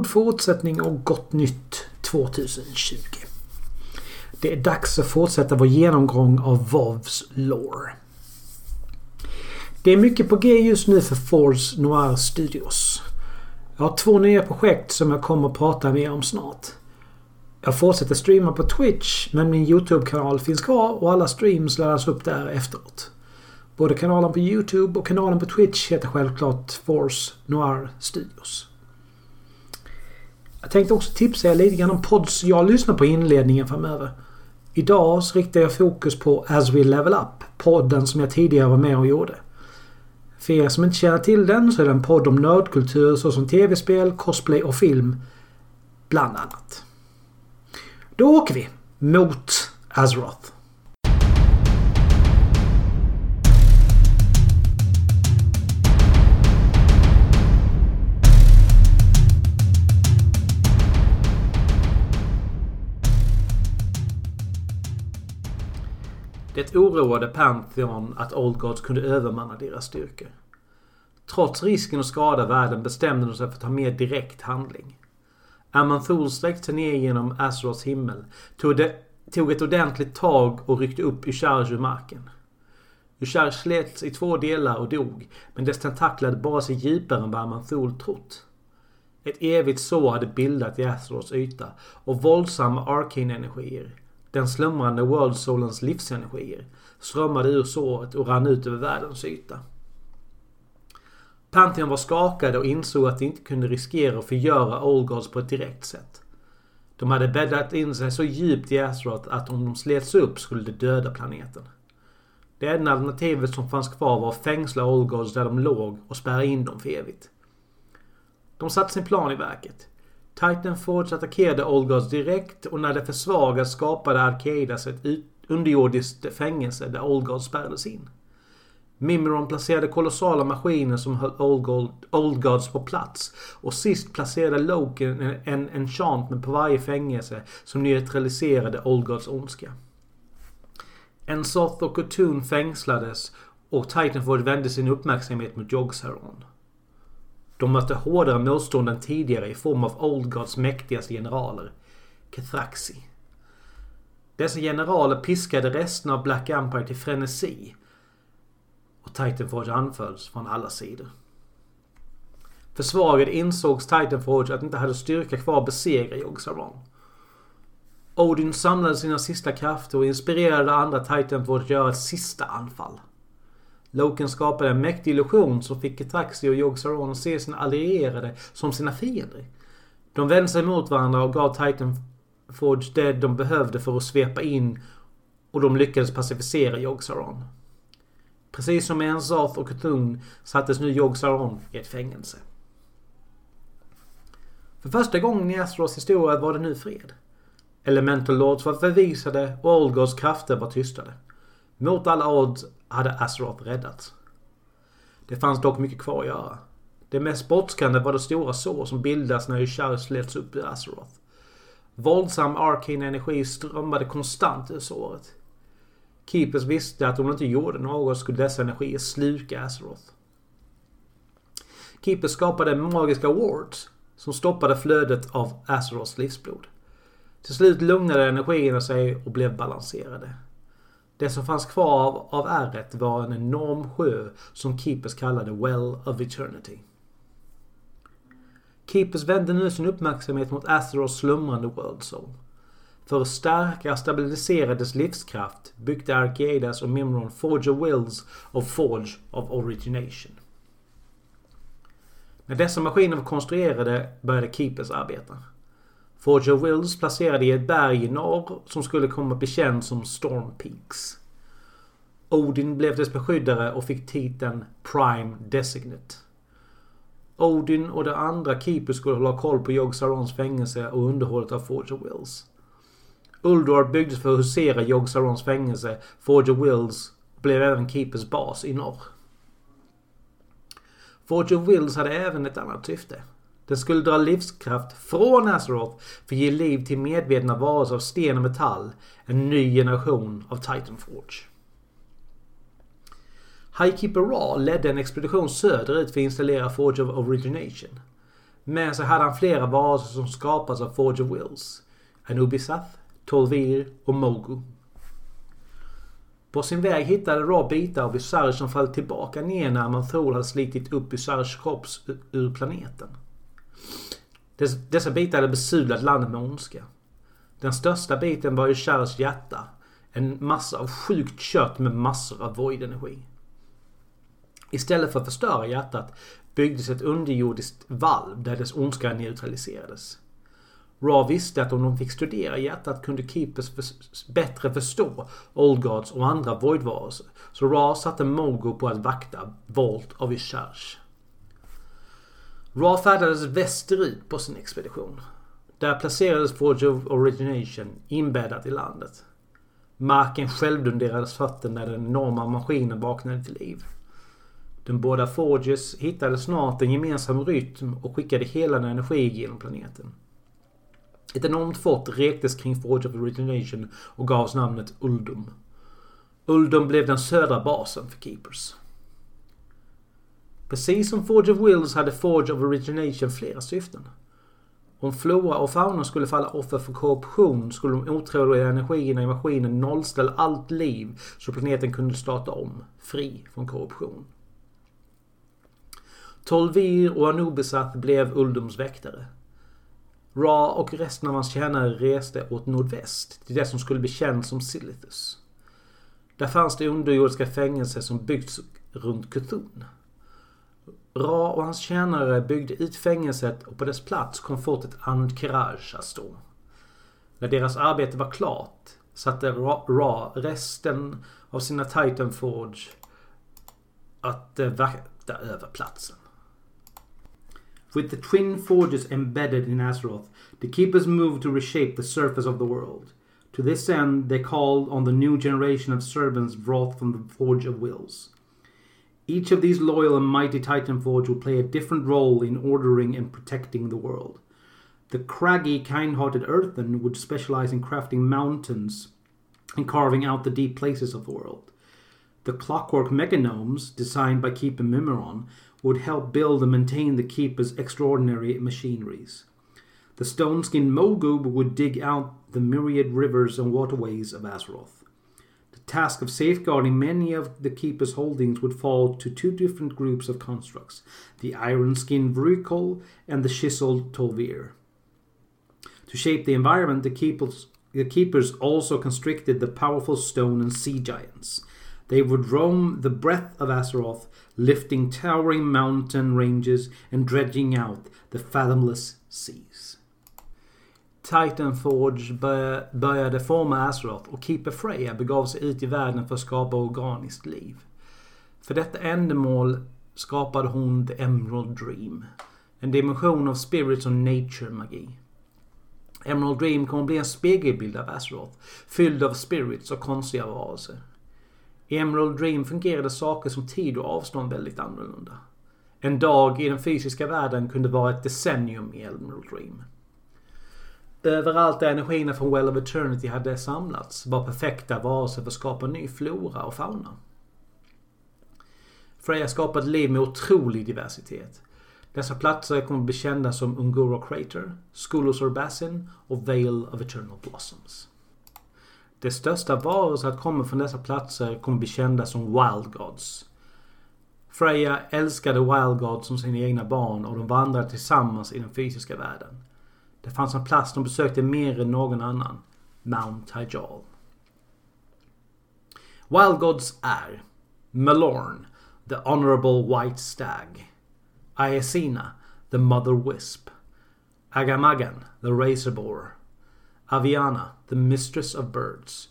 god fortsättning och gott nytt 2020. Det är dags att fortsätta vår genomgång av Vovs lore. Det är mycket på G just nu för Force Noir Studios. Jag har två nya projekt som jag kommer att prata mer om snart. Jag fortsätter streama på Twitch men min YouTube-kanal finns kvar och alla streams laddas upp där efteråt. Både kanalen på YouTube och kanalen på Twitch heter självklart Force Noir Studios. Jag tänkte också tipsa er lite grann om pods jag lyssnar på i inledningen framöver. Idag så riktar jag fokus på As We Level Up, podden som jag tidigare var med och gjorde. För er som inte känner till den så är det en podd om nördkultur såsom tv-spel, cosplay och film. Bland annat. Då åker vi mot Azeroth. Det oroade Pantheon att Old Gods kunde övermanna deras styrkor. Trots risken att skada världen bestämde de sig för att ta mer direkt handling. Amanthul sträckte sig ner genom Azeroths himmel, tog, det, tog ett ordentligt tag och ryckte upp Usharj ur marken. Usharj slets i två delar och dog, men dess tentakler hade bara sig djupare än vad Amanthul trott. Ett evigt sår hade bildat i Azeroths yta och våldsamma arcane-energier, den slumrande World Soulens livsenergier, strömmade ur såret och rann ut över världens yta. Pantheon var skakade och insåg att de inte kunde riskera att förgöra Old Gods på ett direkt sätt. De hade bäddat in sig så djupt i Azeroth att om de slets upp skulle det döda planeten. Det enda alternativet som fanns kvar var att fängsla Old Gods där de låg och spärra in dem för evigt. De satte sin plan i verket. Titan Forge attackerade Old Gods direkt och när det försvagades skapade Arcadas ett underjordiskt fängelse där Old Gods spärrades in. Mimron placerade kolossala maskiner som höll Old, Gold, Old Gods på plats. Och sist placerade Loki en, en enchantment på varje fängelse som neutraliserade Old Gods ondska. Ensoth och Kutun fängslades och Titanford vände sin uppmärksamhet mot Jogsaron. De mötte hårdare motstånd än tidigare i form av Old Gods mäktigaste generaler, Kethraxi. Dessa generaler piskade resten av Black Empire till frenesi och Titanforge anfölls från alla sidor. Försvagade insågs Titanforge att inte hade styrka kvar att besegra Yogg-Saron. Odin samlade sina sista krafter och inspirerade andra Titanforge att göra ett sista anfall. Loken skapade en mäktig illusion som fick Ketaxi och Yogg-Saron att se sina allierade som sina fiender. De vände sig mot varandra och gav Titan Forge det de behövde för att svepa in och de lyckades pacificera Yogg-Saron. Precis som med Ensath och Cthulhu sattes nu Yogg Saron i ett fängelse. För första gången i Astros historia var det nu fred. Elemental Lords var förvisade och Olgos krafter var tystade. Mot alla odds hade Azeroth räddats. Det fanns dock mycket kvar att göra. Det mest brådskande var det stora sår som bildas när Yshar slets upp ur Azeroth. Våldsam arcane energi strömmade konstant ur såret. Keepers visste att om de inte gjorde något skulle dessa energier sluka Azeroth. Keepers skapade magiska wards som stoppade flödet av Azeroths livsblod. Till slut lugnade energierna sig och blev balanserade. Det som fanns kvar av, av ärret var en enorm sjö som Keepers kallade Well of Eternity. Keepers vände nu sin uppmärksamhet mot Azeroths slumrande World Soul. För att stärka och stabilisera dess livskraft byggde Arcadas och Mimron Forge of Wills och Forge of Origination. När dessa maskiner var konstruerade började Keepers arbeta. Forger Wills placerade i ett berg i norr som skulle komma att bli känd som Storm Peaks. Odin blev dess beskyddare och fick titeln Prime Designate. Odin och de andra Keepers skulle hålla koll på Yog Sarons fängelse och underhållet av Forger Wills. Uldor byggdes för att husera Yog Sarons fängelse, Forger Wills blev även Keepers bas i norr. Forger Wills hade även ett annat syfte. Den skulle dra livskraft från Azeroth för att ge liv till medvetna varelser av sten och metall. En ny generation av Titanforge. Highkeeper Ra ledde en expedition söderut för att installera Forge of Origination. Med sig hade han flera varelser som skapats av Forge of Wills. Anubisath, Tolvir och Mogu. På sin väg hittade Ra bitar av Ysarge som fallit tillbaka ner när Manthol hade slitit upp Ysarges kropp ur planeten. Dessa bitar hade besudlat landet med ondska. Den största biten var Ysarges hjärta. En massa av sjukt kött med massor av voidenergi. Istället för att förstöra hjärtat byggdes ett underjordiskt valv där dess ondska neutraliserades. Ra visste att om de fick studera hjärtat kunde Keepers för, bättre förstå Old Gods och andra voidvarelser. Så Ra satte Mogo på att vakta Volt av Isharge. Ra färdades västerut på sin expedition. Där placerades Forge of Origination inbäddat i landet. Marken självdunderades fötter när den enorma maskinen vaknade till liv. De båda Forges hittade snart en gemensam rytm och skickade hela den energi genom planeten. Ett enormt fort rektes kring Forge of Origination och gavs namnet Uldum. Uldum blev den södra basen för Keepers. Precis som Forge of Wills hade Forge of Origination flera syften. Om flora och fauna skulle falla offer för korruption skulle de otroliga energierna i maskinen nollställa allt liv så planeten kunde starta om, fri från korruption. Tolvir och Anubisath blev Uldums väktare. Ra och resten av hans tjänare reste åt nordväst till det som skulle bli känt som Silithus. Där fanns det underjordiska fängelser som byggts runt Cthulhu. Ra och hans tjänare byggde ut fängelset och på dess plats kom fortet Ankeraj att stå. När deras arbete var klart satte Ra, Ra resten av sina Titan Forge att eh, vakta över platsen. With the twin forges embedded in Azeroth, the Keepers moved to reshape the surface of the world. To this end, they called on the new generation of servants brought from the Forge of Wills. Each of these loyal and mighty Titan Forge will play a different role in ordering and protecting the world. The craggy, kind hearted Earthen would specialize in crafting mountains and carving out the deep places of the world. The clockwork mechanomes, designed by Keeper Mimiron, would help build and maintain the keeper's extraordinary machineries. The stone skinned Mogub would dig out the myriad rivers and waterways of Azeroth. Task of safeguarding many of the keeper's holdings would fall to two different groups of constructs the iron skinned Vrykol and the chiseled Tolvir. To shape the environment, the keepers, the keepers also constricted the powerful stone and sea giants. They would roam the breadth of Azeroth lifting towering mountain ranges and dredging out the fathomless seas. Titan Forge började forma Azeroth och Keeper Freya begav sig ut i världen för att skapa organiskt liv. För detta ändamål skapade hon The Emerald Dream. En dimension av spirits och nature-magi. Emerald Dream kommer att bli en spegelbild av Azeroth, fylld av spirits och konstiga varelser. I Emerald Dream fungerade saker som tid och avstånd väldigt annorlunda. En dag i den fysiska världen kunde vara ett decennium i Emerald Dream. Överallt där energierna från Well of Eternity hade samlats var perfekta varelser för att skapa ny flora och fauna. Freja skapade liv med otrolig diversitet. Dessa platser kommer att bli kända som Unguro Crater, Skulos Basin och Vale of Eternal Blossoms. De största varelser att komma från dessa platser kommer att bli kända som Wild Gods. Freja älskade Wild Gods som sina egna barn och de vandrade tillsammans i den fysiska världen. Det fanns en plats de besökte mer än någon annan. Mount Tajal. Wild Gods är Malorn, the Honorable White Stag. Ayesina, the Mother Wisp. Agamagan, the Razorboar. Aviana, the mistress of birds,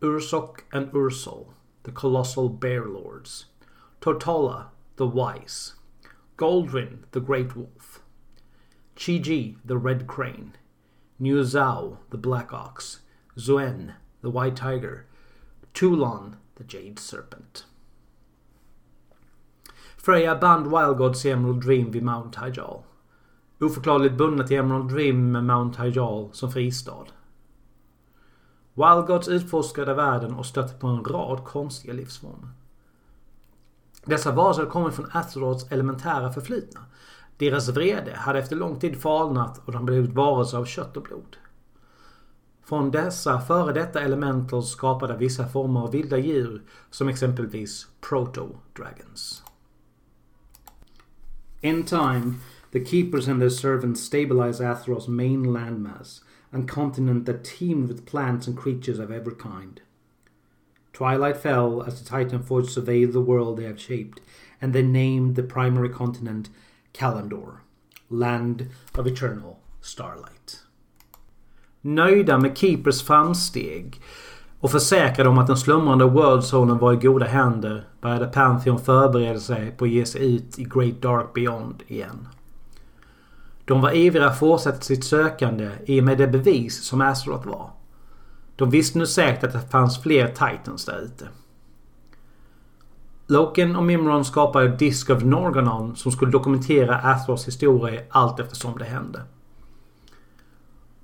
Ursok and Ursul, the colossal bear lords, Tortola, the wise, Goldrin, the great wolf, Chiji, the red crane, Niuzao, the black ox, Zuen, the white tiger, Tulon, the jade serpent. Freya band Wild Gods Emerald Dream vid Mount Hyjal. Oförklarligt bundna till Emerald Dream med Mount Hyjal som fristad. Wildgods utforskade världen och stötte på en rad konstiga livsformer. Dessa varelser kommer från Azeroths elementära förflutna. Deras vrede hade efter lång tid falnat och de blivit varelser av kött och blod. Från dessa före detta elementals skapade vissa former av vilda djur som exempelvis proto-dragons. In time, the keepers and their servants stabilized Athros' main landmass, a continent that teemed with plants and creatures of every kind. Twilight fell as the Titanforge surveyed the world they have shaped, and they named the primary continent Kalandor, Land of Eternal Starlight. Nöjda med Keepers framsteg och försäkrade om att den slumrande World var i goda händer började Pantheon förbereda sig på att ge sig ut i Great Dark Beyond igen. De var ivriga att fortsätta sitt sökande i och med det bevis som Azeroth var. De visste nu säkert att det fanns fler Titans där ute. Loken och Mimron skapade Disk of Norganon som skulle dokumentera Athros historia allt eftersom det hände.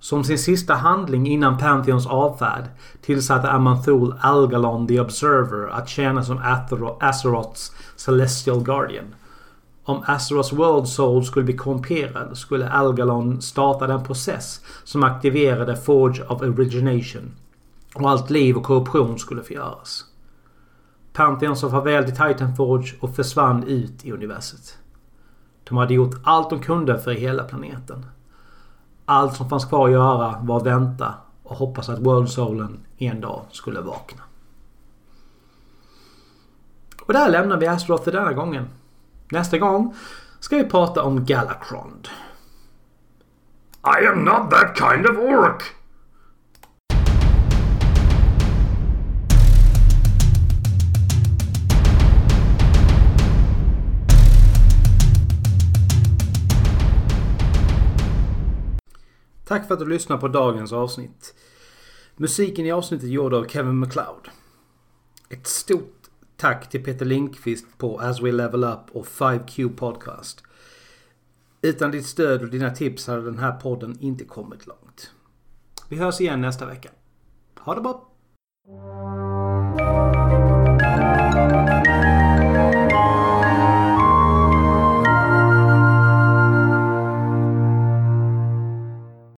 Som sin sista handling innan Pantheons avfärd tillsatte Amanthul Algalon the Observer att tjäna som Azeroths Celestial Guardian. Om Azeroths World Soul skulle bli korrumperad skulle Algalon starta den process som aktiverade Forge of Origination. Och allt liv och korruption skulle förgöras. Pantheon sa farväl till Titanforge och försvann ut i universet. De hade gjort allt de kunde för hela planeten. Allt som fanns kvar att göra var att vänta och hoppas att World Soulen en dag skulle vakna. Och där lämnar vi Azeroth för denna gången. Nästa gång ska vi prata om Galakrond. I am not that kind of orc! Tack för att du lyssnade på dagens avsnitt. Musiken i avsnittet är gjord av Kevin McLeod. Ett stort tack till Peter Linkvist på As We Level Up och 5Q Podcast. Utan ditt stöd och dina tips hade den här podden inte kommit långt. Vi hörs igen nästa vecka. Ha det bra!